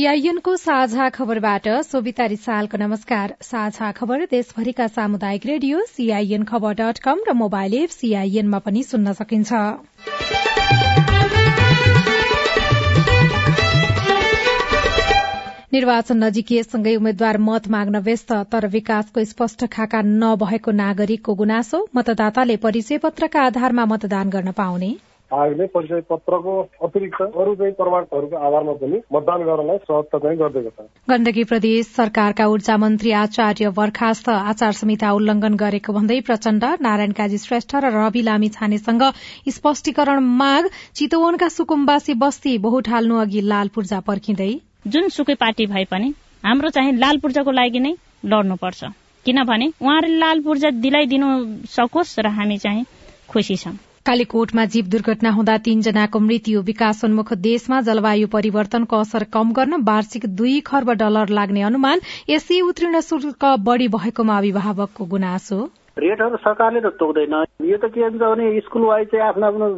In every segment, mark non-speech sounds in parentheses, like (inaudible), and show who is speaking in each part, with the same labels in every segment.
Speaker 1: सीआईएनको साझा खबरबाट सोभिता रिसालको नमस्कार। साझा खबर देशभरिका सामुदायिक रेडियो सीआईएन खबर डट कम र मोबाइल एप सीआईएनमा पनि सुन्न सकिन्छ। निर्वाचन नजिकिएसँगै उम्मेद्वार मत माग्न व्यस्त तर विकासको स्पष्ट खाका नभएको नागरिकको गुनासो मतदाताले परिचय पत्रका आधारमा मतदान गर्न पाउने।
Speaker 2: आयोगले परिचय पत्रको अतिरिक्त अरू चाहिँ प्रमाणहरूको आधारमा पनि मतदान गर्नलाई सहजता चाहिँ गरिदिएको छ।
Speaker 1: गण्डकी प्रदेश सरकारका ऊर्जा मन्त्री आचार्य बर्खास्त आचार संहिता उल्लंघन गरेको भन्दै प्रचण्ड नारायण काजी श्रेष्ठ र रवि लामी छानेसँग स्पष्टीकरण माग चितवनका सुकुम्बासी बस्ती हाल्नु अघि लाल पूर्जा पर्खिँदै।
Speaker 3: जुन सुकै पार्टी भए पनि हाम्रो चाहिँ लाल पूर्जाको लागि नै लड्नुपर्छ। किनभने उहाँहरूले लाल पूर्जा दिलाइदिनु सकोस् र हामी चाहिँ खुसी छौं।
Speaker 1: कालीकोटमा जीव दुर्घटना हुँदा तीनजनाको मृत्यु विकासोन्मुख देशमा जलवायु परिवर्तनको असर कम गर्न वार्षिक दुई खर्ब डलर लाग्ने अनुमान यसै उत्तीर्ण शुल्क बढ़ी भएकोमा अभिभावकको गुनासो।
Speaker 4: रेटहरू सरकारले त तोक्दैन। यो त के हुन्छ भने स्कुल वाइज चाहिँ आफ्नो आफ्नो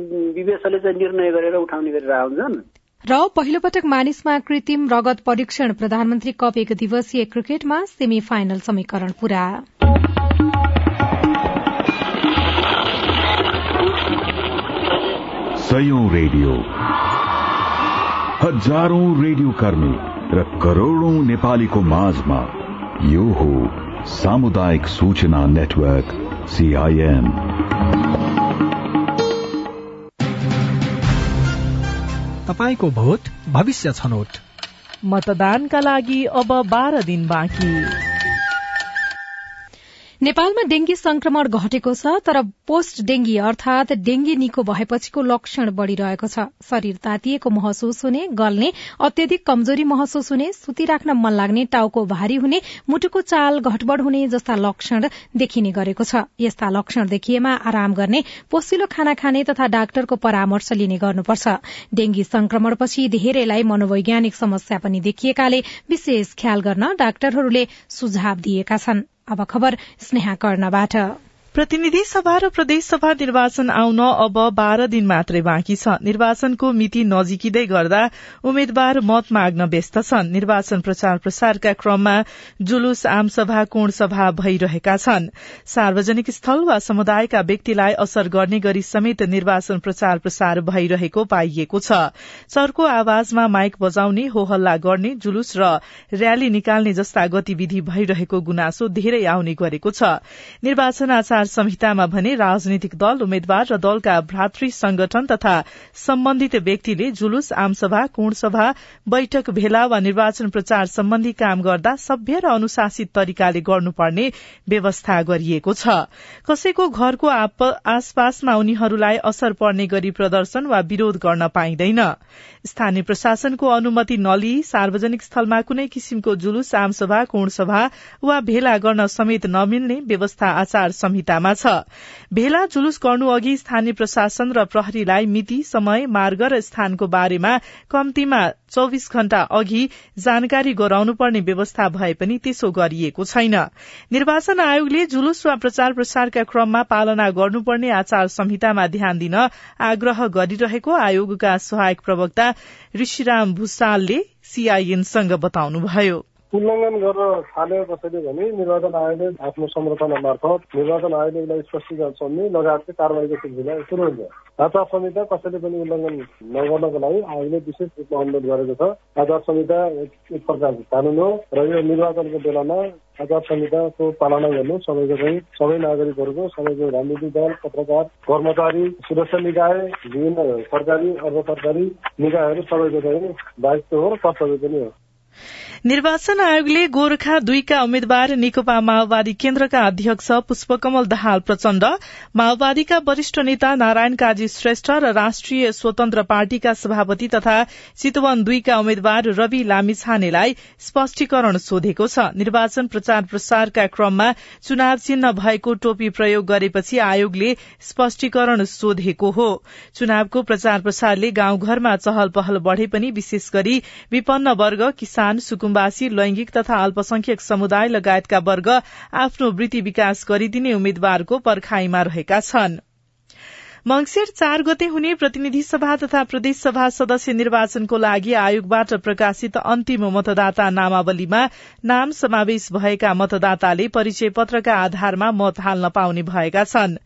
Speaker 4: विवेशले चाहिँ निर्णय गरेर उठाउने गरेर हुन्छन्
Speaker 1: र पहिलो पटक मानिसमा कृत्रिम रगत परीक्षण प्रधानमन्त्री कप एक दिवसीय क्रिकेटमा सेमी फाइनल समीकरण पूरा।
Speaker 5: सयौं रेडियो। हजारौं रेडियो कर्मी र करोड़ौं नेपालीको माझमा यो हो सामुदायिक सूचना नेटवर्क सीआईएन
Speaker 6: तपाईँको भोट भविष्य छनौट।
Speaker 7: मतदानका लागि अब बाह्र दिन बाँकी।
Speaker 1: नेपालमा डेंगी संक्रमण घटेको छ तर पोस्ट डेंगी अर्थात डेंगी निको भएपछिको लक्षण बढ़िरहेको छ। शरीर तातिएको महसुस हुने गल्ने अत्यधिक कमजोरी महसुस हुने सुतिराख्न मन लाग्ने टाउको भारी हुने मुटुको चाल घटबड़ हुने जस्ता लक्षण देखिने गरेको छ। यस्ता लक्षण देखिएमा आराम गर्ने पोसिलो खाना खाने तथा डाक्टरको परामर्श लिने गर्नुपर्छ। डेंगी संक्रमणपछि धेरैलाई मनोवैज्ञानिक समस्या पनि देखिएकाले विशेष ख्याल गर्न डाक्टरहरूले सुझाव दिएका छन्। अब खबर स्नेहा कर्णबाट।
Speaker 7: प्रतिनिधि सभा र प्रदेश सभा निर्वाचन आउन अब बाह्र दिन मात्रै बाँकी छ। निर्वाचनको मिति नजिकिँदै गर्दा उम्मेद्वार मत माग्न व्यस्त छन्। निर्वाचन प्रचार प्रसारका क्रममा जुलुस आमसभा कोण सभा भइरहेका छन्। सार्वजनिक स्थल वा समुदायका व्यक्तिलाई असर गर्ने गरी समेत निर्वाचन प्रचार प्रसार भइरहेको पाइएको छ। चर्को आवाजमा माइक बजाउने हो हल्ला गर्ने जुलुस र र्याली निकाल्ने जस्ता गतिविधि भइरहेको गुनासो धेरै आउने गरेको छ। निर्वाचन आचार आचार संहितामा भने राजनीतिक दल उम्मेद्वार र दलका भ्रातृ संगठन तथा सम्बन्धित व्यक्तिले जुलुस आमसभा कोणसभा बैठक भेला वा निर्वाचन प्रचार सम्बन्धी काम गर्दा सभ्य र अनुशासित तरिकाले गर्नुपर्ने व्यवस्था गरिएको छ। कसैको घरको आसपासमा उनीहरूलाई असर पर्ने गरी प्रदर्शन वा विरोध गर्न पाइँदैन। स्थानीय प्रशासनको अनुमति नलिई सार्वजनिक स्थलमा कुनै किसिमको जुलुस आमसभा कोणसभा वा भेला गर्न समेत नमिल्ने व्यवस्था आचार संहिता संहितामा छ। भेला जुलुस गर्नु अघि स्थानीय प्रशासन र प्रहरीलाई मिति समय मार्ग र स्थानको बारेमा कम्तीमा चौविस घण्टा अघि जानकारी गराउनु पर्ने व्यवस्था भए पनि त्यसो गरिएको छैन। निर्वाचन आयोगले जुलुस वा प्रचार प्रसारका क्रममा पालना गर्नुपर्ने आचार संहितामा ध्यान दिन आग्रह गरिरहेको आयोगका सहायक प्रवक्ता ऋषिराम भूषालले सीआईएनसँग बताउनुभयो।
Speaker 2: उल्लङ्घन गर्न थाल्यो कसैले भने निर्वाचन आयोगले आफ्नो संरचना मार्फत निर्वाचन आयोगले उसलाई स्पष्टीकरण सम्झी लगायतको कारवाहीको सिलसिला सुरु हुन्छ। आचार संहिता कसैले पनि उल्लङ्घन नगर्नको लागि आयोगले विशेष रूपमा अनुरोध गरेको छ। आचार संहिता एक प्रकारको कानून हो र यो निर्वाचनको बेलामा आचार संहिताको पालना गर्नु सबैको चाहिँ सबै नागरिकहरूको सबैको राजनीतिक दल पत्रकार कर्मचारी सुरक्षा निकाय विभिन्न सरकारी अर्ध सरकारी निकायहरू सबैको चाहिँ दायित्व हो कर्तव्य पनि हो।
Speaker 7: निर्वाचन आयोगले गोर्खा दुईका उम्मेद्वार नेकपा माओवादी केन्द्रका अध्यक्ष पुष्पकमल दाहाल प्रचण्ड। माओवादीका वरिष्ठ नेता नारायण काजी श्रेष्ठ र राष्ट्रिय स्वतन्त्र पार्टीका सभापति तथा चितवन दुईका उम्मेद्वार रवि लामिछानेलाई स्पष्टीकरण सोधेको छ। निर्वाचन प्रचार प्रसारका क्रममा चुनाव चिन्ह भएको टोपी प्रयोग गरेपछि आयोगले स्पष्टीकरण सोधेको हो। चुनावको प्रचार प्रसारले गाउँघरमा चहल पहल बढ़े पनि विशेष गरी विपन्न वर्ग किसान सुकुम्बासी लैंगिक तथा अल्पसंख्यक समुदाय लगायतका वर्ग आफ्नो वृत्ति विकास गरिदिने उम्मेद्वारको पर्खाईमा रहेका छनृ। मंगिर चार गते हुने प्रतिनिधि सभा तथा प्रदेश सभा सदस्य निर्वाचनको लागि आयोगबाट प्रकाशित अन्तिम मतदाता नामावलीमा नाम समावेश भएका मतदाताले परिचय पत्रका आधारमा मत हाल्न पाउने भएका छन्।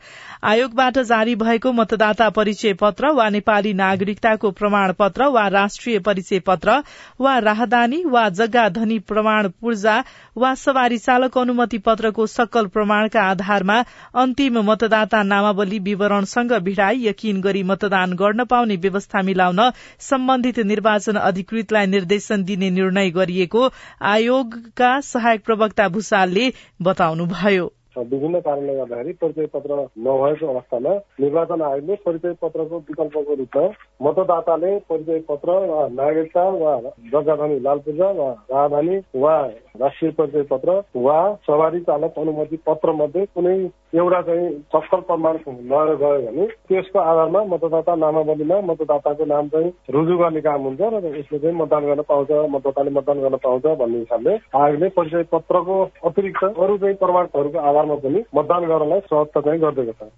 Speaker 7: आयोगबाट जारी भएको मतदाता परिचय पत्र वा नेपाली नागरिकताको प्रमाण पत्र वा राष्ट्रिय परिचय पत्र वा राहदानी वा जग्गा धनी प्रमाण पूर्जा वा सवारी चालक अनुमति पत्रको सकल प्रमाणका आधारमा अन्तिम मतदाता नामावली विवरणसँग भिड़ाई यकिन गरी मतदान गर्न पाउने व्यवस्था मिलाउन सम्बन्धित निर्वाचन अधिकृतलाई निर्देशन दिने निर्णय गरिएको आयोगका सहायक प्रवक्ता भूषालले बताउनुभयो।
Speaker 2: विभिन्न कारणले गर्दाखेरि परिचय पत्र नभएको अवस्थामा निर्वाचन आयोगले परिचय पत्रको विकल्पको रूपमा मतदाताले परिचय पत्र वा नागरिकता वा जग्गाधनी लाल पूजा वा राजधानी वा राष्ट्रिय परिचय पत्र वा सवारी चालक अनुमति पत्र मध्ये कुनै एउटा चाहिँ सक्कल प्रमाण नभएर गयो भने त्यसको आधारमा मतदाता नामावलीमा मतदाताको नाम चाहिँ रुजु गर्ने काम हुन्छ र यसले चाहिँ मतदान गर्न पाउँछ मतदाताले मतदान गर्न पाउँछ भन्ने हिसाबले आयोगले परिचय पत्रको अतिरिक्त अरू चाहिँ प्रमाणहरूको आधारमा पनि। मतदान गर्नलाई सहजता चाहिँ गरिदिएको छ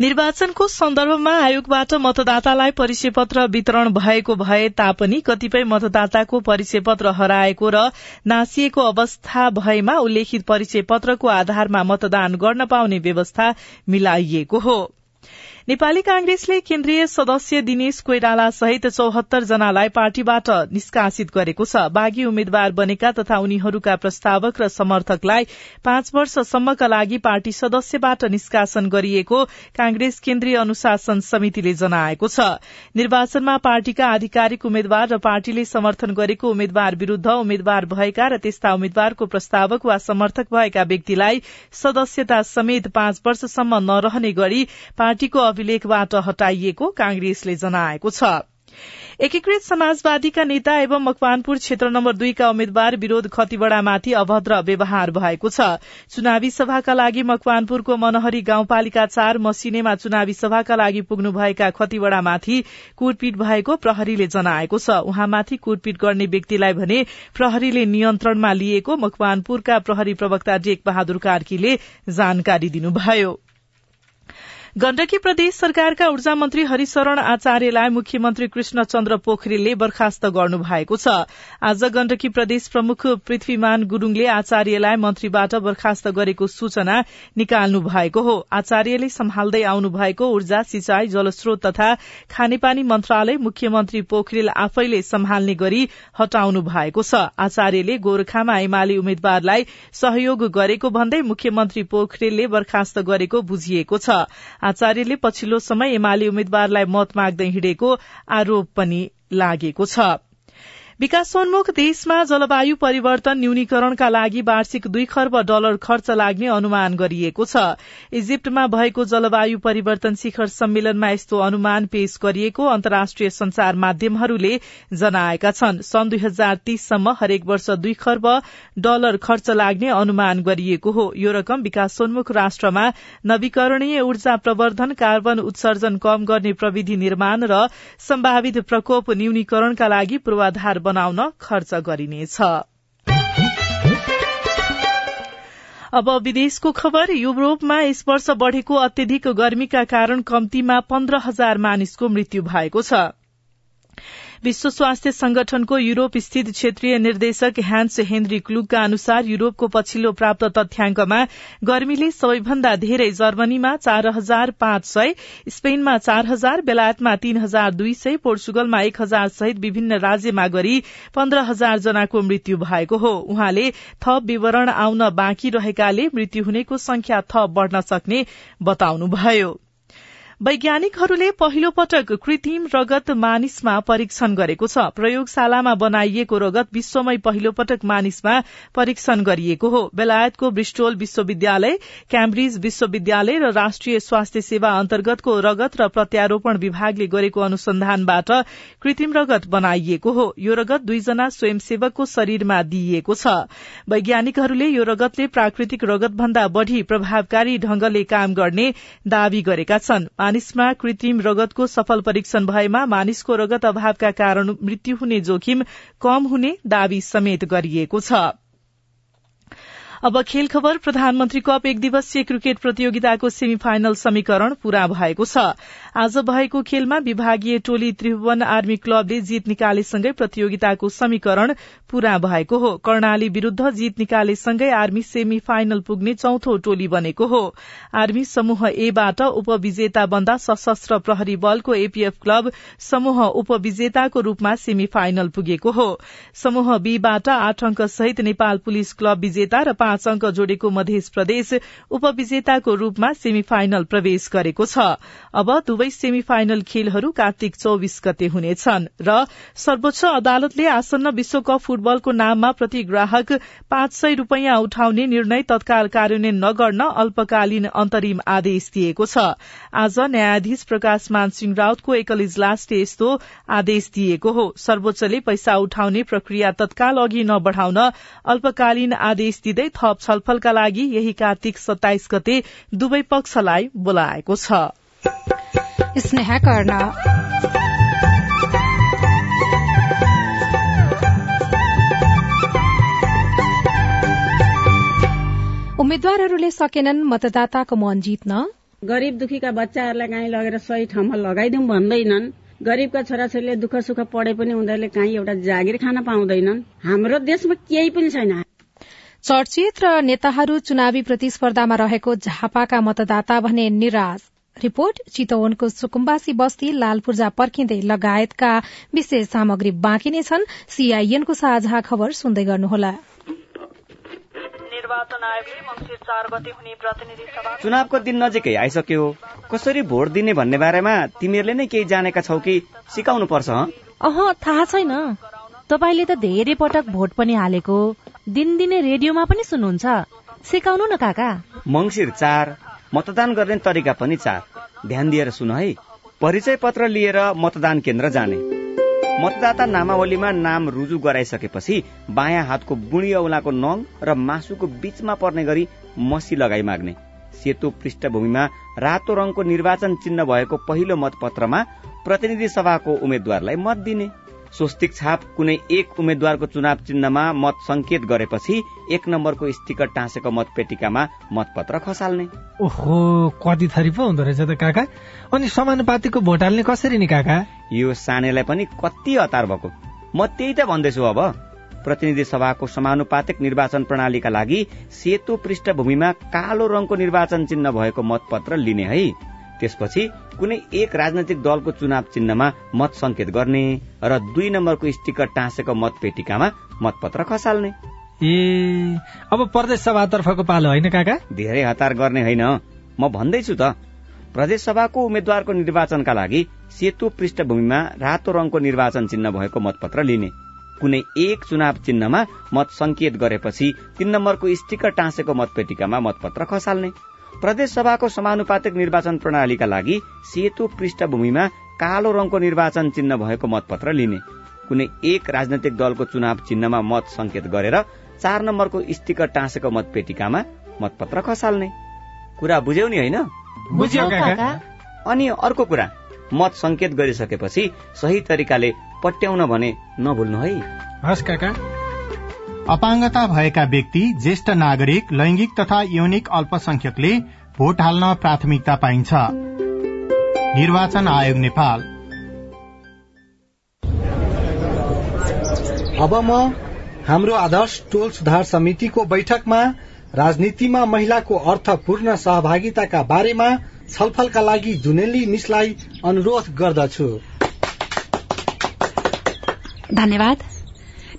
Speaker 7: निर्वाचनको सन्दर्भमा आयोगबाट मतदातालाई परिचय पत्र वितरण भएको भए तापनि कतिपय मतदाताको परिचय पत्र हराएको र नासिएको अवस्था भएमा उल्लेखित परिचय पत्रको आधारमा मतदान गर्न पाउने व्यवस्था मिलाइएको हो। नेपाली कांग्रेसले केन्द्रीय सदस्य दिनेश कोइराला सहित चौहत्तर जनालाई पार्टीबाट निष्कासित गरेको छ। बागी उम्मेद्वार बनेका तथा उनीहरूका प्रस्तावक र समर्थकलाई पाँच वर्षसम्मका लागि पार्टी सदस्यबाट निष्कासन गरिएको कांग्रेस केन्द्रीय अनुशासन समितिले जनाएको छ। निर्वाचनमा पार्टीका आधिकारिक उम्मेद्वार र पार्टीले समर्थन गरेको उम्मेद्वार विरूद्ध उम्मेद्वार भएका र त्यस्ता उम्मेद्वारको प्रस्तावक वा समर्थक भएका व्यक्तिलाई सदस्यता समेत पाँच वर्षसम्म नरहने गरी पार्टीको अभिलेखबाट हटाइएको कांग्रेसले जनाएको छ। एकीकृत समाजवादीका नेता एवं मकवानपुर क्षेत्र नम्बर दुईका उम्मेद्वार विरोध खतिवड़ामाथि अभद्र व्यवहार भएको छ। चुनावी सभाका लागि मकवानपुरको मनहरी गाउँपालिका चार मसिनेमा चुनावी सभाका लागि पुग्नुभएका खतिवड़ामाथि कुटपिट भएको प्रहरीले जनाएको छ। उहाँमाथि कुटपिट गर्ने व्यक्तिलाई भने प्रहरीले नियन्त्रणमा लिएको मकवानपुरका प्रहरी प्रवक्ता डेक बहादुर कार्कीले जानकारी दिनुभयो। गण्डकी प्रदेश सरकारका ऊर्जा मन्त्री हरिशरण आचार्यलाई मुख्यमन्त्री कृष्ण चन्द्र पोखरेलले बर्खास्त गर्नु भएको छ। आज गण्डकी प्रदेश प्रमुख पृथ्वीमान गुरूङले आचार्यलाई मन्त्रीबाट बर्खास्त गरेको सूचना निकाल्नु भएको हो। आचार्यले सम्हाल्दै आउनु भएको ऊर्जा सिंचाई जलस्रोत तथा खानेपानी मन्त्रालय मुख्यमन्त्री पोखरेल आफैले सम्हाल्ने गरी हटाउनु भएको छ। आचार्यले गोर्खामा एमाले उम्मेद्वारलाई सहयोग गरेको भन्दै मुख्यमन्त्री पोखरेलले बर्खास्त गरेको बुझिएको छ। आचार्यले पछिल्लो समय एमाले उम्मेद्वारलाई मत माग्दै हिँडेको आरोप पनि लागेको छ। विकासोन्मुख देशमा जलवायु परिवर्तन न्यूनीकरणका लागि वार्षिक दुई खर्ब डलर खर्च लाग्ने अनुमान गरिएको छ। इजिप्टमा भएको जलवायु परिवर्तन शिखर सम्मेलनमा यस्तो अनुमान पेश गरिएको अन्तर्राष्ट्रिय संचार माध्यमहरूले जनाएका छन्। सन् दुई हजार तीससम्म हरेक वर्ष दुई खर्ब डलर खर्च लाग्ने अनुमान गरिएको हो। यो रकम विकासोन्मुख राष्ट्रमा नवीकरणीय ऊर्जा प्रवर्धन कार्बन उत्सर्जन कम गर्ने प्रविधि निर्माण र सम्भावित प्रकोप न्यूनीकरणका लागि पूर्वाधार बनाउन खर्च गरिनेछ। अब विदेशको खबर युरोपमा यस वर्ष बढ़ेको अत्यधिक गर्मीका कारण कम्तीमा पन्ध्र हजार मानिसको मृत्यु भएको छ। विश्व स्वास्थ्य संगठनको युरोप स्थित क्षेत्रीय निर्देशक ह्यान्स हेनरी क्लुकका अनुसार युरोपको पछिल्लो प्राप्त तथ्याङ्कमा गर्मीले सबैभन्दा धेरै जर्मनीमा चार हजार पाँच सय स्पेनमा चार हजार बेलायतमा तीन हजार दुई सय पोर्चुगलमा एक हजार सहित विभिन्न राज्यमा गरी पन्ध्र हजार जनाको मृत्यु भएको हो। उहाँले थप विवरण आउन बाँकी रहेकाले मृत्यु हुनेको संख्या थप बढ़न सक्ने बताउनुभयो। वैज्ञानिकहरूले पहिलो पटक कृत्रिम रगत मानिसमा परीक्षण गरेको छ। प्रयोगशालामा बनाइएको रगत विश्वमै पहिलो पटक मानिसमा परीक्षण गरिएको हो। बेलायतको ब्रिस्टोल विश्वविद्यालय क्याम्ब्रिज विश्वविद्यालय र राष्ट्रिय स्वास्थ्य सेवा अन्तर्गतको रगत र प्रत्यारोपण विभागले गरेको अनुसन्धानबाट कृत्रिम रगत बनाइएको हो। यो रगत दुईजना स्वयंसेवकको शरीरमा दिइएको छ। वैज्ञानिकहरूले यो रगतले प्राकृतिक रगत भन्दा बढ़ी प्रभावकारी ढंगले काम गर्ने दावी गरेका छन्। मानिसमा कृत्रिम रगतको सफल परीक्षण भएमा मानिसको रगत अभावका कारण मृत्यु हुने जोखिम कम हुने दावी समेत गरिएको छ। अब खेल खबर प्रधानमन्त्री कप एक दिवसीय क्रिकेट प्रतियोगिताको सेमी फाइनल समीकरण पूरा भएको छ। आज भएको खेलमा विभागीय टोली त्रिभुवन आर्मी क्लबले जीत निकालेसँगै प्रतियोगिताको समीकरण पूरा भएको हो। कर्णाली विरूद्ध जीत निकालेसँगै आर्मी सेमी फाइनल पुग्ने चौथो टोली बनेको हो। आर्मी समूह एबाट उपविजेता बन्दा सशस्त्र प्रहरी बलको एपीएफ क्लब समूह उपविजेताको रूपमा सेमी फाइनल पुगेको हो। समूह बीबाट आठ अंक सहित नेपाल पुलिस क्लब विजेता र पाँच अंक जोडेको मध्य प्रदेश उपविजेताको रूपमा सेमी फाइनल प्रवेश गरेको छ। अब दुवै सेमी फाइनल खेलहरू कार्तिक चौविस गते हुनेछन् र सर्वोच्च अदालतले आसन्न विश्वकप फुटबलको नाममा प्रति ग्राहक पाँच सय रूपियाँ उठाउने निर्णय तत्काल कार्यान्वयन नगर्न अल्पकालीन अन्तरिम आदेश दिएको छ। आज न्यायाधीश प्रकाश मानसिंह राउतको एकल इजलासले यस्तो आदेश दिएको हो। सर्वोच्चले पैसा उठाउने प्रक्रिया तत्काल अघि नबढ़ाउन अल्पकालीन आदेश दिँदै थप छलफलका लागि यही कार्तिक सत्ताइस गते दुवै पक्षलाई बोलाएको छ।
Speaker 1: उम्मेद्वारहरूले सकेनन् मतदाताको मन जित्न।
Speaker 8: गरिब दुखीका बच्चाहरूलाई काहीँ लगेर सही ठाउँमा लगाइदिउँ भन्दैनन्। गरिबका छोराछोरीले दुःख सुख पढे पनि उनीहरूले काहीँ एउटा जागिर खान पाउँदैनन्। हाम्रो देशमा केही पनि छैन।
Speaker 1: चर्चित र नेताहरू चुनावी प्रतिस्पर्धामा रहेको झापाका मतदाता भने निराश। रिपोर्ट चितवनको सुकुम्बासी बस्ती लालपूर्जा पर्खिँदै लगायतका विशेष सामग्री बाँकी नै छन्। सीआईएनको साझा खबर सुन्दै गर्नुहोला।
Speaker 9: निर्वाचन आयोगले मंगिर चार गते हुने प्रतिनिधि सभा चुनावको दिन नजिकै आइसक्यो। कसरी भोट दिने भन्ने बारेमा तिमीहरूले नै केही जानेका छौ कि सिकाउनु पर्छ
Speaker 10: अह थाहा छैन। तपाईँले त धेरै पटक भोट पनि हालेको। दिनदिनै रेडियोमा पनि सुन्नुहुन्छ। सिकाउनु न काका।
Speaker 9: मंगिर चार मतदान गर्ने तरिका पनि चार। ध्यान दिएर सुन है। परिचय पत्र लिएर मतदान केन्द्र जाने। मतदाता नामावलीमा नाम रुजु गराइसकेपछि बायाँ हातको बुढी औलाको नङ र मासुको बीचमा पर्ने गरी मसी लगाई माग्ने। सेतो पृष्ठभूमिमा रातो रङको निर्वाचन चिन्ह भएको पहिलो मतपत्रमा प्रतिनिधि सभाको उम्मेद्वारलाई मत दिने। स्वस्तिक छाप कुनै एक उम्मेद्वारको चुनाव चिन्हमा मत संकेत गरेपछि एक नम्बरको स्टिकर टाँसेको मतपेटिकामा मतपत्र खसाल्ने।
Speaker 6: ओहो कति थरी पो हुँदो रहेछ त काका। अनि समानुपातिको भोट हाल्ने कसरी नि काका?
Speaker 9: यो सानेलाई पनि कति हतार भएको? म त्यही त भन्दैछु अब। प्रतिनिधि सभाको समानुपातिक निर्वाचन प्रणालीका लागि सेतो पृष्ठभूमिमा कालो रङको निर्वाचन चिन्ह भएको मतपत्र लिने है। त्यसपछि कुनै एक राजनैतिक दलको चुनाव चिन्हमा मत संकेत गर्ने र दुई नम्बरको स्टिकर टाँसेको मतपेटिकामा मतपत्र खसाल्ने।
Speaker 6: ए अब प्रदेश सभातर्फको पालो होइन काका?
Speaker 9: धेरै हतार गर्ने होइन। म भन्दैछु त प्रदेश सभाको उम्मेद्वारको निर्वाचनका लागि सेतो पृष्ठभूमिमा रातो रङको निर्वाचन चिन्ह भएको मतपत्र लिने। कुनै एक चुनाव चिन्हमा मत संकेत गरेपछि तीन नम्बरको स्टिकर टाँसेको मतपेटिकामा मतपत्र खसाल्ने। प्रदेश सभाको समानुपातिक निर्वाचन प्रणालीका लागि सेतो पृष्ठभूमिमा कालो रङको निर्वाचन चिन्ह भएको मतपत्र लिने। कुनै एक राजनैतिक दलको चुनाव चिन्हमा मत संकेत गरेर चार नम्बरको स्टिकर टाँसेको मतपेटिकामा मतपत्र खसाल्ने। कुरा बुझ्यौ नि होइन? अनि अर्को कुरा मत संकेत गरिसकेपछि सही तरिकाले पट्याउन भने नभुल्नु है।
Speaker 6: हस् काका।
Speaker 11: अपाङ्गता भएका व्यक्ति ज्येष्ठ नागरिक लैंगिक तथा यौनिक अल्पसंख्यकले भोट हाल्न प्राथमिकता पाइन्छ। निर्वाचन आयोग नेपाल।
Speaker 12: अब म हाम्रो आदर्श टोल सुधार समितिको बैठकमा राजनीतिमा महिलाको अर्थपूर्ण सहभागिताका बारेमा छलफलका लागि जुनेली मिसलाई अनुरोध गर्दछु।
Speaker 13: धन्यवाद।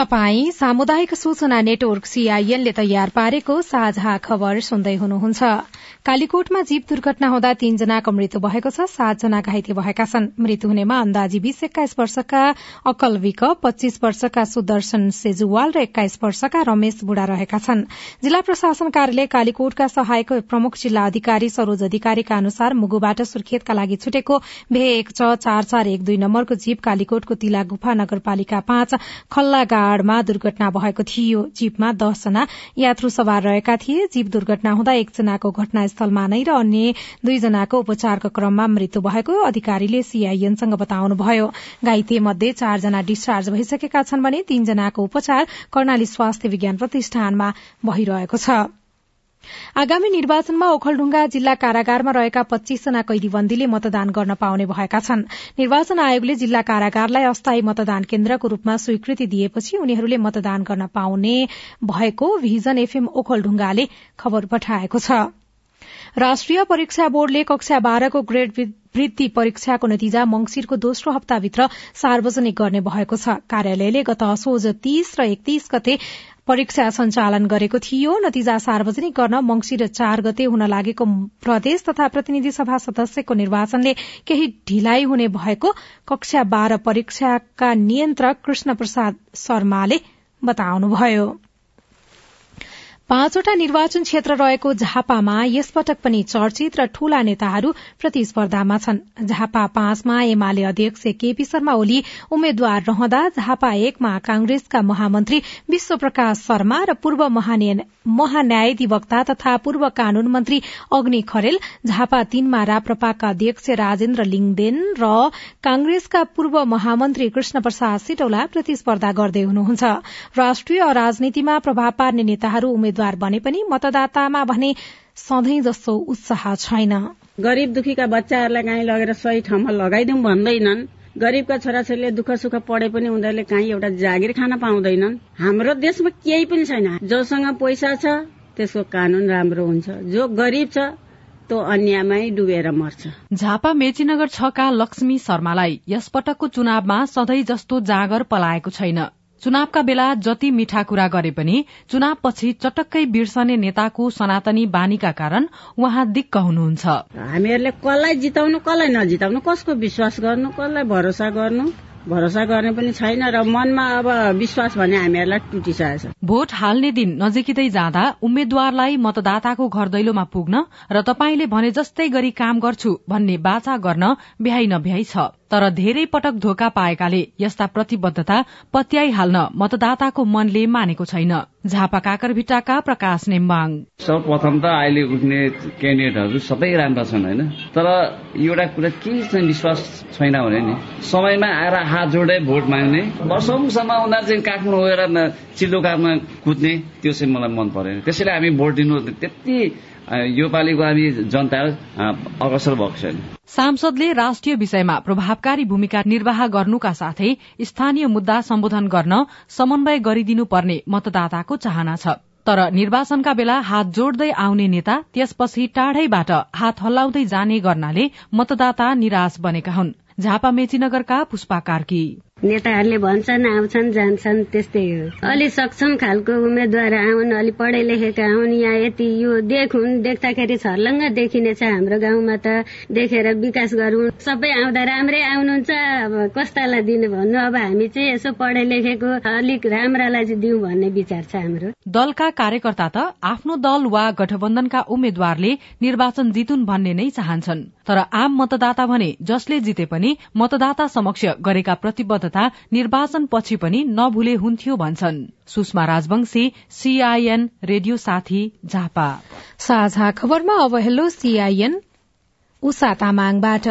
Speaker 1: तपाई सामुदायिक सूचना नेटवर्क सीआईएनले तयार पारेको साझा खबर सुन्दै हुनुहुन्छ। कालीकोटमा जीव दुर्घटना हुँदा तीनजनाको मृत्यु भएको छ सातजना घाइते भएका छन्। मृत्यु हुनेमा अन्दाजी बीस एक्काइस वर्षका अकल विक पच्चीस वर्षका सुदर्शन सेजुवाल र एक्काइस वर्षका रमेश बुढा रहेका छन्। जिल्ला प्रशासन कार्यालय कालीकोटका सहायक प्रमुख जिल्ला अधिकारी सरोज अधिकारीका अनुसार मुगुबाट सुर्खेतका लागि छुटेको भे एक छ चार चार एक दुई नम्बरको जीप कालीकोटको तिला गुफा नगरपालिका पाँच खल्लागाड़मा दुर्घटना भएको थियो। जीपमा दसजना यात्रु सवार रहेका थिए। जीप दुर्घटना हुँदा एकजनाको घटना घटनास्थलमा नै र अन्य दुईजनाको उपचारको क्रममा मृत्यु भएको अधिकारीले सीआईएनसँग बताउनुभयो। घाइते मध्ये चारजना डिस्चार्ज भइसकेका छन् भने तीनजनाको उपचार कर्णाली स्वास्थ्य विज्ञान प्रतिष्ठानमा भइरहेको छ। आगामी निर्वाचनमा ओखलढुङ्गा जिल्ला कारागारमा रहेका पच्चीसजना कैदीबन्दीले मतदान गर्न पाउने भएका छन्। निर्वाचन आयोगले जिल्ला कारागारलाई अस्थायी मतदान केन्द्रको रूपमा स्वीकृति दिएपछि उनीहरूले मतदान गर्न पाउने भएको भिजन एफएम ओखलढुङ्गाले खबर पठाएको छ। राष्ट्रिय परीक्षा बोर्डले कक्षा बाह्रको ग्रेड वृद्धि परीक्षाको नतिजा मंगिरको दोस्रो हप्ताभित्र सार्वजनिक गर्ने भएको छ। कार्यालयले गत असोज तीस र एकतीस गते परीक्षा सञ्चालन गरेको थियो। नतिजा सार्वजनिक गर्न मंगिर चार गते हुन लागेको प्रदेश तथा प्रतिनिधि सभा सदस्यको निर्वाचनले केही ढिलाइ हुने भएको कक्षा बाह्र परीक्षाका नियन्त्रक कृष्ण प्रसाद शर्माले बताउनुभयो। पाँचवटा निर्वाचन क्षेत्र रहेको झापामा यसपटक पनि चर्चित र ठूला नेताहरू प्रतिस्पर्धामा छन्। झापा पाँचमा एमाले अध्यक्ष केपी शर्मा ओली उम्मेद्वार रहँदा झापा एकमा कांग्रेसका महामन्त्री विश्व प्रकाश शर्मा र पूर्व महान्यायाधिवक्ता तथा पूर्व कानून मन्त्री अग्नि खरेल झापा तीनमा राप्रपाका अध्यक्ष राजेन्द्र लिङदेन र कांग्रेसका पूर्व महामन्त्री कृष्ण प्रसाद सिटौला प्रतिस्पर्धा गर्दै हुनुहुन्छ। राष्ट्रिय राजनीतिमा प्रभाव पार्ने नेताहरू उम्मेद्वार उम्मेद्वार बने पनि मतदातामा भने सधैँ जस्तो उत्साह छैन।
Speaker 8: गरीब दुखीका बच्चाहरूलाई काहीँ लगेर सही ठाउँमा लगाइदिउँ भन्दैनन्। गरीबका छोराछोरीले दुःख सुख पढे पनि उनीहरूले काहीँ एउटा जागिर खान पाउँदैनन्। हाम्रो देशमा केही पनि छैन। जोसँग पैसा छ त्यसको कानून राम्रो हुन्छ। जो गरीब छ डुबेर मर्छ।
Speaker 10: झापा मेचीनगर छका लक्ष्मी शर्मालाई यसपटकको चुनावमा सधैँ जस्तो जागर पलाएको छैन। चुनावका बेला जति मिठा कुरा गरे पनि चुनावपछि चटक्कै बिर्सने नेताको सनातनी बानीका कारण उहाँ दिक्क हुनुहुन्छ।
Speaker 8: हामीहरूले कसलाई जिताउनु कसलाई नजिताउनु कसको विश्वास गर्नु कसलाई भरोसा गर्नु? भरोसा गर्ने पनि छैन र मनमा अब विश्वास भने हामीहरूलाई टुटिसकेको छ।
Speaker 10: भोट हाल्ने दिन नजिकै जाँदा उम्मेद्वारलाई मतदाताको घर दैलोमा पुग्न र तपाईँले भने जस्तै गरी काम गर्छु भन्ने बाचा गर्न भ्याइ नभ्याइ छ। तर धेरै पटक धोका पाएकाले यस्ता प्रतिबद्धता पत्याइहाल्न मतदाताको मनले मानेको छैन। झापा काकर भिट्टाका प्रकाश नेम्बाङ।
Speaker 14: सर्वप्रथम त अहिले उठ्ने क्यान्डिडेटहरू सबै राम्रा छन् होइन? तर एउटा कुरा के चाहिँ विश्वास छैन भने नि समयमा आएर हात जोडे भोट माग्ने वर्षौंसम्म उनीहरू चाहिँ काठमाडौँ गएर चिल्लो काममा कुद्ने त्यो चाहिँ मलाई मन परेन। त्यसैले हामी भोट दिनु त्यति यो पालिको हामी जनता अग्रसर भएको छैन
Speaker 10: सांसदले राष्ट्रिय विषयमा प्रभावकारी भूमिका निर्वाह गर्नुका साथै स्थानीय मुद्दा सम्बोधन गर्न समन्वय गरिदिनु पर्ने मतदाताको चाहना छ। तर निर्वाचनका बेला हात जोड्दै आउने नेता त्यसपछि टाढैबाट हात हल्लाउँदै जाने गर्नाले मतदाता निराश बनेका हुन्। झापा मेचीनगरका पुष्पा कार्की।
Speaker 15: नेताहरूले भन्छन् आउँछन् जान्छन् त्यस्तै हो। अलि सक्षम खालको उम्मेद्वार आउन् अलि पढे लेखेका आउन् यहाँ यति यो देखुन् देख्दाखेरि छर्लङ्ग देखिने छ हाम्रो गाउँमा त देखेर विकास गरौँ सबै आउँदा राम्रै आउनुहुन्छ अब कस्तालाई दिनु भन्नु? अब हामी चाहिँ यसो पढे लेखेको अलिक राम्रालाई चाहिँ दिउँ भन्ने विचार छ हाम्रो।
Speaker 10: दलका कार्यकर्ता त आफ्नो दल वा गठबन्धनका उम्मेद्वारले निर्वाचन जितुन् भन्ने नै चाहन्छन्। तर आम मतदाता भने जसले जिते पनि मतदाता समक्ष गरेका प्रतिबद्ध तथा निर्वाचन पछि पनि नभुले हुन्थ्यो भन्छन्। सुषमा राजवंशी सीआईएन रेडियो साथी झापा।
Speaker 1: साझा खबरमा अब हेलो सीआईएन उषा तामाङबाट।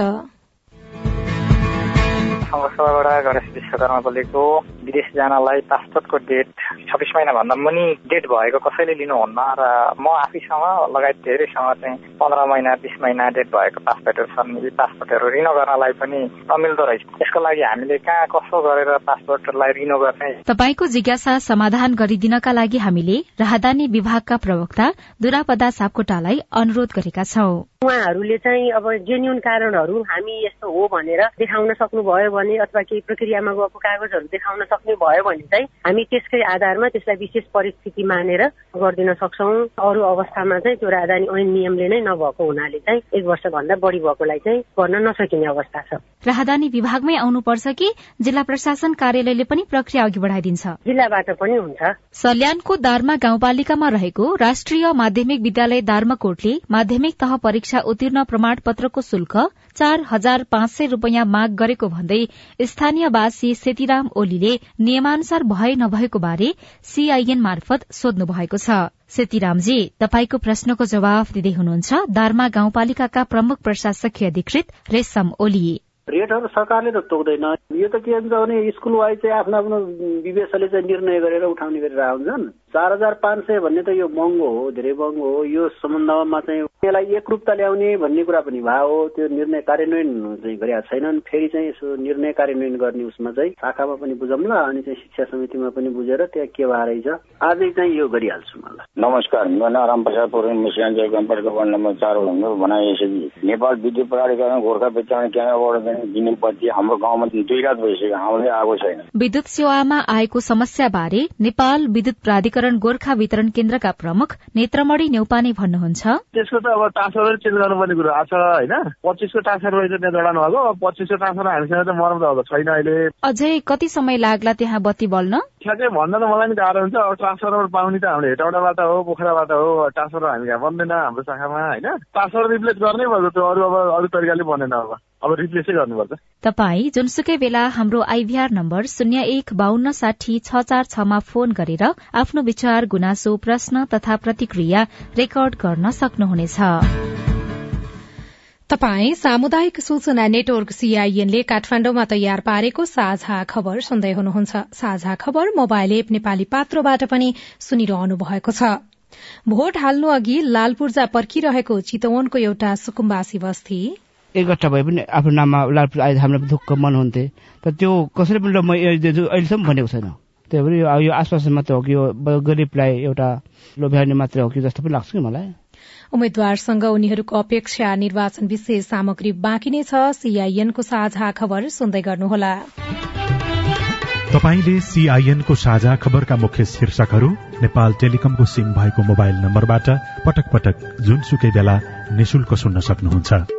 Speaker 16: गणेश विश्वकर्मा बोलेको। विदेश जानलाई पासपोर्टको डेट छब्बिस महिनाभन्दा मुनि डेट भएको कसैले लिनुहुन्न र म आफैसँग लगायत धेरैसँग चाहिँ पन्ध्र महिना बिस महिना डेट भएको पासपोर्टहरू छन्। यी पासपोर्टहरू रिनो गर्नलाई पनि नमिल्दो रहेछ। यसको लागि हामीले कहाँ कसो गरेर पासपोर्टलाई रिनो गर्ने?
Speaker 17: तपाईँको जिज्ञासा समाधान गरिदिनका लागि हामीले राहदानी विभागका प्रवक्ता दुरापदा सापकोटालाई अनुरोध गरेका छौं।
Speaker 18: उहाँहरूले चाहिँ अब जेन्युन कारणहरू हामी यस्तो हो भनेर देखाउन सक्नुभयो भने अथवा केही प्रक्रियामा गएको कागजहरू देखाउन सक्ने भयो भने चाहिँ हामी त्यसकै आधारमा त्यसलाई विशेष परिस्थिति मानेर गरिदिन सक्छौँ। अरू अवस्थामा चाहिँ त्यो राजधानी ऐन नियमले नै नभएको हुनाले चाहिँ एक वर्षभन्दा बढी भएकोलाई चाहिँ गर्न नसकिने अवस्था छ।
Speaker 17: राहदानी विभागमै आउनुपर्छ कि जिल्ला प्रशासन कार्यालयले पनि प्रक्रिया अघि बढाइदिन्छ?
Speaker 18: जिल्लाबाट पनि हुन्छ।
Speaker 17: सल्यानको दार्मा गाउँपालिकामा रहेको राष्ट्रिय माध्यमिक विद्यालय दार्माकोटले माध्यमिक तह परीक्षा उत्तीर्ण प्रमाण पत्रको शुल्क चार हजार पाँच सय रूपियाँ माग गरेको भन्दै स्थानीयवासी सेतीराम ओलीले नियमानुसार भए नभएको बारे सीआईएन मार्फत सोध्नु भएको छ। सेतीरामजी तपाईँको प्रश्नको जवाफ दिँदै हुनुहुन्छ। दार्मा गाउँपालिकाका प्रमुख प्रशासकीय अधिकृत रेशम ओली।
Speaker 4: रेटहरू सरकारले त तोक्दैन। यो त के हुन्छ भने स्कुल वाइज चाहिँ आफ्नो आफ्नो विवेशले चाहिँ निर्णय गरेर उठाउने गरेर हुन्छन्। चार हजार पाँच सय भन्ने त यो महँगो हो धेरै महँगो हो। यो सम्बन्धमा चाहिँ यसलाई एकरूपता ल्याउने भन्ने कुरा पनि भयो हो। त्यो निर्णय कार्यान्वयन चाहिँ गरेका छैनन्। फेरि चाहिँ यसो निर्णय कार्यान्वयन गर्ने उसमा चाहिँ शाखामा पनि बुझौँला अनि चाहिँ शिक्षा समितिमा पनि बुझेर त्यहाँ के भएर छ आजै चाहिँ यो गरिहाल्छु मलाई।
Speaker 19: नमस्कार। वार्ड नम्बर चार भन्नु भनाइ यसरी नेपाल विद्युत प्राधिकरण गोर्खा वितरण केन्द्रबाट दिने बत्ती हाम्रो गाउँमा दुई रात भइसक्यो। आएको छैन।
Speaker 17: विद्युत सेवामा आएको समस्या बारे नेपाल विद्युत प्राधिकरण गोर्खा वितरण केन्द्रका प्रमुख नेत्रमणि नेउपाने भन्नुहुन्छ।
Speaker 20: त्यसको त अब ट्रान्सफर चेन्ज गर्नुपर्ने कुरो। आएको छ होइन पच्चिसको ट्रान्सफर त्यहाँ जडानु भएको। पच्चिसको ट्रान्सफर हामीसँग त मरम त छैन अहिले।
Speaker 17: अझै कति समय लाग्ला त्यहाँ बत्ती बल्न?
Speaker 20: ठ्याक्कै भन्न त मलाई नि गाह्रो हुन्छ। अब ट्रान्सफर पाउने त हामीले हेटौडाबाट हो पोखराबाट हो ट्रान्सफर हामी बन्दैन हाम्रो शाखामा होइन। ट्रान्सफर रिप्लेस गर्नै पर्छ त्यो अरू अब अरू तरिकाले बनेन अब। अब रिप्लेसै गर्नुपर्छ।
Speaker 17: तपाई जुनसुकै बेला हाम्रो आइभीआर नम्बर शून्य एक बान्न साठी छ चार छमा फोन गरेर आफ्नो विचार गुनासो प्रश्न तथा प्रतिक्रिया रेकर्ड गर्न सक्नुहुनेछ।
Speaker 1: तपाई सामुदायिक सूचना नेटवर्क सीआईएनले काठमाण्डुमा तयार पारेको साझा खबर सुन्दै हुनुहुन्छ। साझा खबर मोबाइल एप नेपाली पात्रोबाट पनि सुनिरहनु भएको छ। भोट हाल्नु अघि लाल पूर्जा पर्खिरहेको चितवनको एउटा सुकुम्बासी बस्ती
Speaker 21: एक घट्टा भए पनि आफ्नो नाममा लालपुर आए हामीलाई दुःख मन हुन्थे। तर त्यो कसैले पनि म अहिलेसम्म भनेको छैन। त्यही भएर यो आश्वासन मात्र हो कि यो गरिबलाई एउटा लोभ्याउने मात्रै हो कि जस्तो पनि लाग्छ कि मलाई।
Speaker 1: उम्मेद्वारसँग उनीहरूको अपेक्षा निर्वाचन विशेष सामग्री बाँकी नै छ। सीआईएनको साझा खबर सुन्दै गर्नुहोला।
Speaker 5: तपाईँले सीआईएनको साझा खबरका मुख्य शीर्षकहरू नेपाल टेलिकमको सिम भएको मोबाइल नम्बरबाट पटक पटक जुनसुकै बेला निशुल्क सुन्न सक्नुहुन्छ।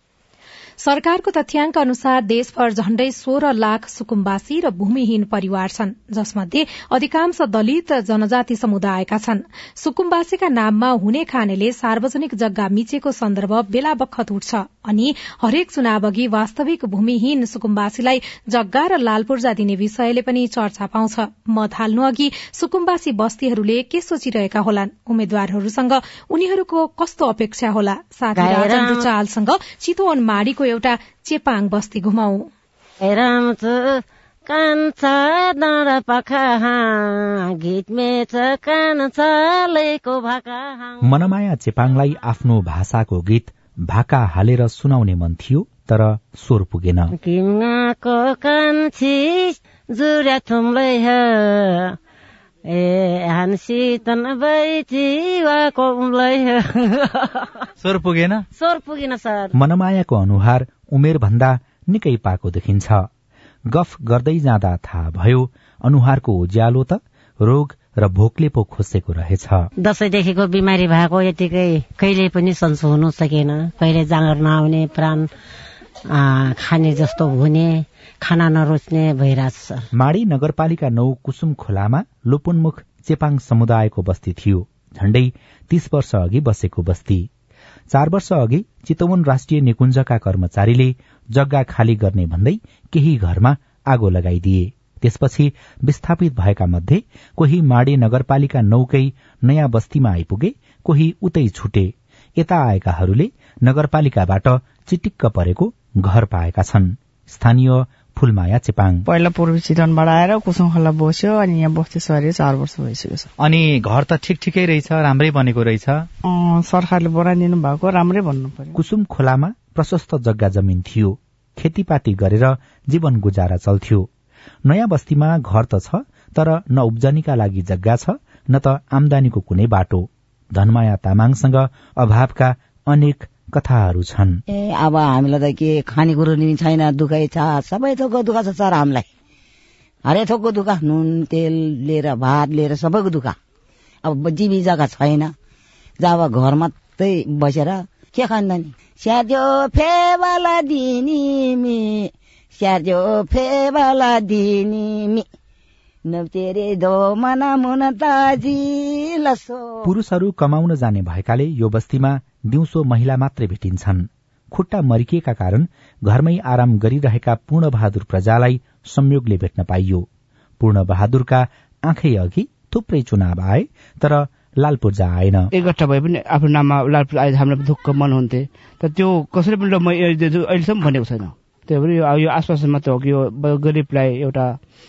Speaker 1: सरकारको तथ्याङ्क अनुसार देशभर झण्डै सोह्र लाख सुकुम्बासी र भूमिहीन परिवार छन् जसमध्ये अधिकांश दलित जनजाति समुदायका छन्। सुकुम्बासीका नाममा हुने खानेले सार्वजनिक जग्गा मिचेको सन्दर्भ बेला बखत उठ्छ अनि हरेक चुनाव अघि वास्तविक भूमिहीन सुकुम्बासीलाई जग्गा र लाल पूर्जा दिने विषयले पनि चर्चा पाउँछ। मत हाल्नु अघि सुकुम्बासी बस्तीहरूले के सोचिरहेका होलान्? उम्मेद्वारहरूसँग उनीहरूको कस्तो अपेक्षा होला? साथी राजन रुचालसँग चितवन माडीको एउटा चेपाङ बस्ती घुमाउ
Speaker 22: कान्छा डाँडा पाखा गीत मेच कान चालेको भाका
Speaker 23: मनमाया चेपाङलाई आफ्नो भाषाको गीत भाका हालेर सुनाउने मन थियो तर स्वर पुगेन।
Speaker 22: किङ्गाको कान्छी जुर्या थुम्लै ए
Speaker 23: स्वर पुगेन
Speaker 22: स्वर पुगेन सर
Speaker 23: मनमायाको अनुहार उमेर भन्दा निकै पाको देखिन्छ गफ गर्दै जाँदा थाहा भयो अनुहारको उज्यालो त रोग र भोकले पो खोसेको रहेछ
Speaker 22: दसैँदेखिको बिमारी भएको यतिकै कहिले पनि सन्चो हुनु सकेन कहिले जाँगर नआउने प्राण खाने जस्तो हुने खाना नरोच्ने भइरहेछ सर
Speaker 23: माडी नगरपालिका नौ कुसुम खोलामा लोपोन्मुख चेपाङ समुदायको बस्ती थियो। झण्डै तीस वर्ष अघि बसेको बस्ती। चार वर्ष अघि चितवन राष्ट्रिय निकुञ्जका कर्मचारीले जग्गा खाली गर्ने भन्दै केही घरमा आगो लगाइदिए। त्यसपछि विस्थापित भएका मध्ये कोही माडे नगरपालिका नौकै नयाँ बस्तीमा आइपुगे कोही उतै छुटे। यता आएकाहरूले नगरपालिकाबाट चिटिक्क परेको घर पाएका छन्। स्थानीय फुलमाया चेपाङ?
Speaker 24: पहिला पूर्वी चितवनबाट आएर खोला बस्यो अनि यहाँ बस्ती सरे चार वर्ष भइसक्यो छ।
Speaker 23: अनि घर त ठिक ठिकै रहेछ राम्रै बनेको रहेछ?
Speaker 24: सरकारले बनाइदिनु भएको राम्रै भन्नु पर्यो।
Speaker 23: कुसुम खोलामा प्रशस्त जग्गा जमिन थियो। खेतीपाती गरेर जीवन गुजारा चल्थ्यो। नयाँ बस्तीमा घर त छ तर न उब्जनीका लागि जग्गा छ न त आमदानीको कुनै बाटो। धनमाया तामाङसँग अभावका अनेक कथाहरू छन्।
Speaker 25: ए अब हामीलाई त के खानेकुरो नि छैन दुखै छ सबै थोकको दुःख छ सर हामीलाई। हरेक थोकको दुःख नुन तेल लिएर भात लिएर सबैको दुःख। अब जीवी जग्गा छैन। जब घर मात्रै बसेर के खान्छ नि? स्याद्यो फेवाला दिनी स्याद्यो फेवाला दिनी
Speaker 23: पुरूषहरू कमाउन जाने भएकाले यो बस्तीमा दिउँसो महिला मात्रै भेटिन्छन्। खुट्टा मरिकिएका कारण घरमै आराम गरिरहेका पूर्ण बहादुर प्रजालाई संयोगले भेट्न पाइयो। पूर्ण बहादुरका आँखै अघि थुप्रै चुनाव आए तर लाल पूर्जा आएन।
Speaker 21: एकट्ठा भए पनि आफ्नो नाममा लाल पूर्जा आए हामीलाई ढुक्क मन हुन्थे। तर त्यो कसैले पनि अहिलेसम्म भनेको छैन। त्यही भएर यो आश्वासन मात्र हो कि यो गरिबलाई एउटा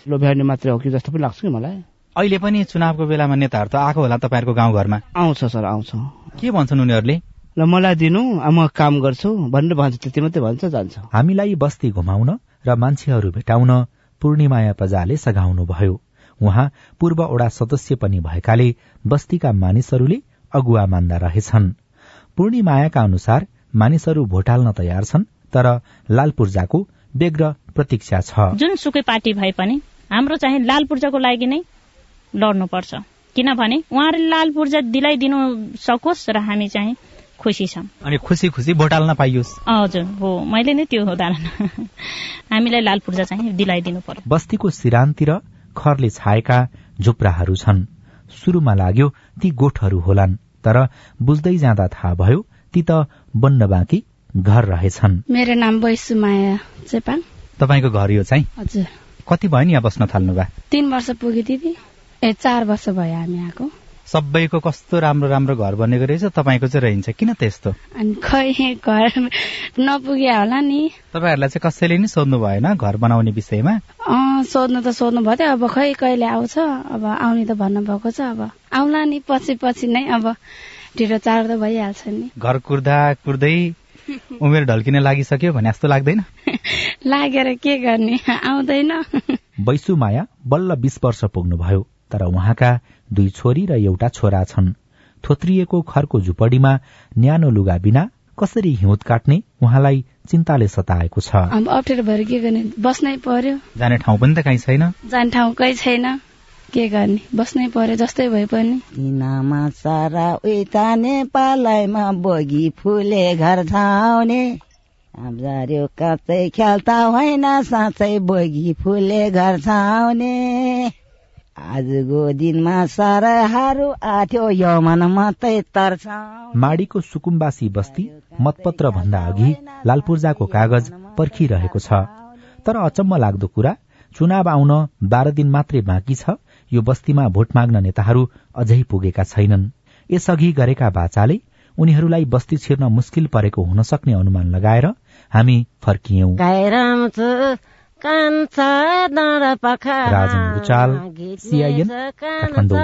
Speaker 21: लोभ्याउने मात्रै हो कि जस्तो पनि लाग्छ कि मलाई?
Speaker 23: अहिले पनि चुनावको बेलामा नेताहरू त आएको होला तपाईँहरूको गाउँघरमा
Speaker 21: आउँछ सर आउँछ।
Speaker 23: के भन्छन् उनीहरूले?
Speaker 21: ल मलाई दिनु म काम गर्छु भनेर भन्छ त्यति मात्रै भन्छ जान्छ।
Speaker 23: हामीलाई बस्ती घुमाउन र मान्छेहरू भेटाउन पूर्णिमाया प्रजाले सघाउनु भयो उहाँ पूर्व ओडा सदस्य पनि भएकाले बस्तीका मानिसहरूले अगुवा मान्दा रहेछन्। पूर्णिमायाका अनुसार मानिसहरू भोट हाल्न तयार छन् तर लाल पूर्जाको व्यग्र प्रतीक्षा छ।
Speaker 26: जुन सुकै पार्टी भए पनि हाम्रो चाहिँ लाल पूर्जाको लागि नै लड्नुपर्छ। किनभने उहाँहरूले लाल पूर्जा दिलाइदिनु सकोस् र हामी चाहिँ खुसी छौँ।
Speaker 23: अनि खुसी खुसी भोट हाल्न पाइयोस्।
Speaker 26: हजुर हो मैले नै त्यो उदाहरण हामीलाई लाल पूर्जा चाहिँ दिलाइदिनु पर्यो।
Speaker 23: बस्तीको सिरानतिर खरले छाएका झुप्राहरू छन्। सुरुमा लाग्यो ती गोठहरू होलान् तर बुझ्दै जाँदा थाहा भयो ती त बन्न बाँकी घर रहेछन्।
Speaker 27: मेरो नाम बैसुमाया चेपाङ
Speaker 23: तपाईँको घर यो चाहिँ?
Speaker 27: हजुर।
Speaker 23: कति भयो नि यहाँ बस्न थाल्नु भयो
Speaker 27: तीन वर्ष पुगे दिदी। ए चार वर्ष भयो हामी आएको
Speaker 23: सबैको कस्तो राम्रो राम्रो घर बनेको रहेछ तपाईँको चाहिँ रहन्छ। किन त्यस्तो?
Speaker 27: अनि खै घर नपुगे होला नि।
Speaker 23: तपाईँहरूलाई चाहिँ कसैले नि सोध्नु भएन घर बनाउने विषयमा?
Speaker 27: सोध्नु त सोध्नु भयो थियो अब खै कहिले आउँछ? अब आउने त भन्नुभएको छ। अब आउला नि पछि पछि नै अब ढिलो चाँडो त भइहाल्छ नि।
Speaker 23: घर कुर्दा कुर्दै उमेर ढल्किन लागिसक्यो भने जस्तो लाग्दैन। (laughs)
Speaker 27: लागेर के गर्ने? आउँदैन। (laughs)
Speaker 23: बैसु माया बल्ल बीस वर्ष पुग्नुभयो तर उहाँका दुई छोरी र एउटा छोरा छन्। थोत्रिएको खरको झुपडीमा न्यानो लुगा बिना कसरी हिउँद काट्ने उहाँलाई चिन्ताले सताएको छ।
Speaker 27: अप्ठ्यारो भएर के गर्ने? बस्नै पर्यो।
Speaker 23: जाने ठाउँ पनि त कहीँ छैन।
Speaker 27: जाने ठाउँ कहीँ छैन। के गर्ने? बस्नै पर्यो जस्तै भए पनि।
Speaker 25: किनामा सारा उता नेपालैमा बगी फुले घर छाउने आब्जार्यो काँचै खेल्ता होइन साँच्चै बगी फुले घर छाउने आजको दिनमा सरहारू आथ्यो यमन मात्रै तर्छ
Speaker 23: माडीको सुकुम्बासी बस्ती मतपत्र भन्दा अघि लालपूर्जाको कागज पर्खिरहेको छ। तर अचम्म लाग्दो कुरा चुनाव आउन बाह्र दिन मात्रै बाँकी छ यो बस्तीमा भोट माग्न नेताहरू अझै पुगेका छैनन्। यसअघि गरेका बाचाले उनीहरूलाई बस्ती छिर्न मुस्किल परेको हुन सक्ने अनुमान लगाएर हामी फर्कियौं। राजन रुचाल सिआइएन काठमाडौँ।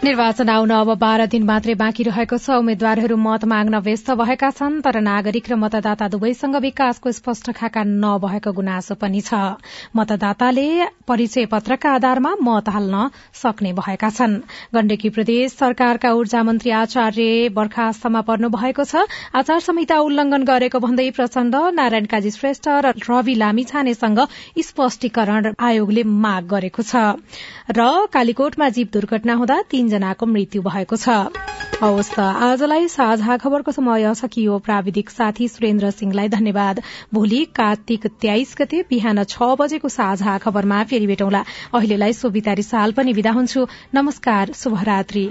Speaker 1: निर्वाचन आउन अब बाह्र दिन मात्रै बाँकी रहेको छ। उम्मेद्वारहरू मत माग्न व्यस्त भएका छन् तर नागरिक र मतदाता दुवैसँग विकासको स्पष्ट खाका नभएको गुनासो पनि छ। मतदाताले परिचय पत्रका आधारमा मत हाल्न सक्ने भएका छन्। गण्डकी प्रदेश सरकारका ऊर्जा मन्त्री आचार्य बर्खास्तमा पर्नु भएको छ। आचार संहिता उल्लंघन गरेको भन्दै प्रचण्ड नारायण काजी श्रेष्ठ र रवि लामिछानेसँग स्पष्टीकरण आयोगले माग गरेको छ। र कालीकोटमा जीव दुर्घटना हुँदा तीनजनाको मृत्यु भएको छ। हवस् त आजलाई साझा खबरको समय सकियो। प्राविधिक साथी सुरेन्द्र सिंहलाई धन्यवाद। भोलि कार्तिक तेइस गते बिहान छ बजेको साझा खबरमा फेरि भेटौँला। अहिलेलाई सोभितारी साल पनि विदा हुन्छु। नमस्कार शुभरात्री।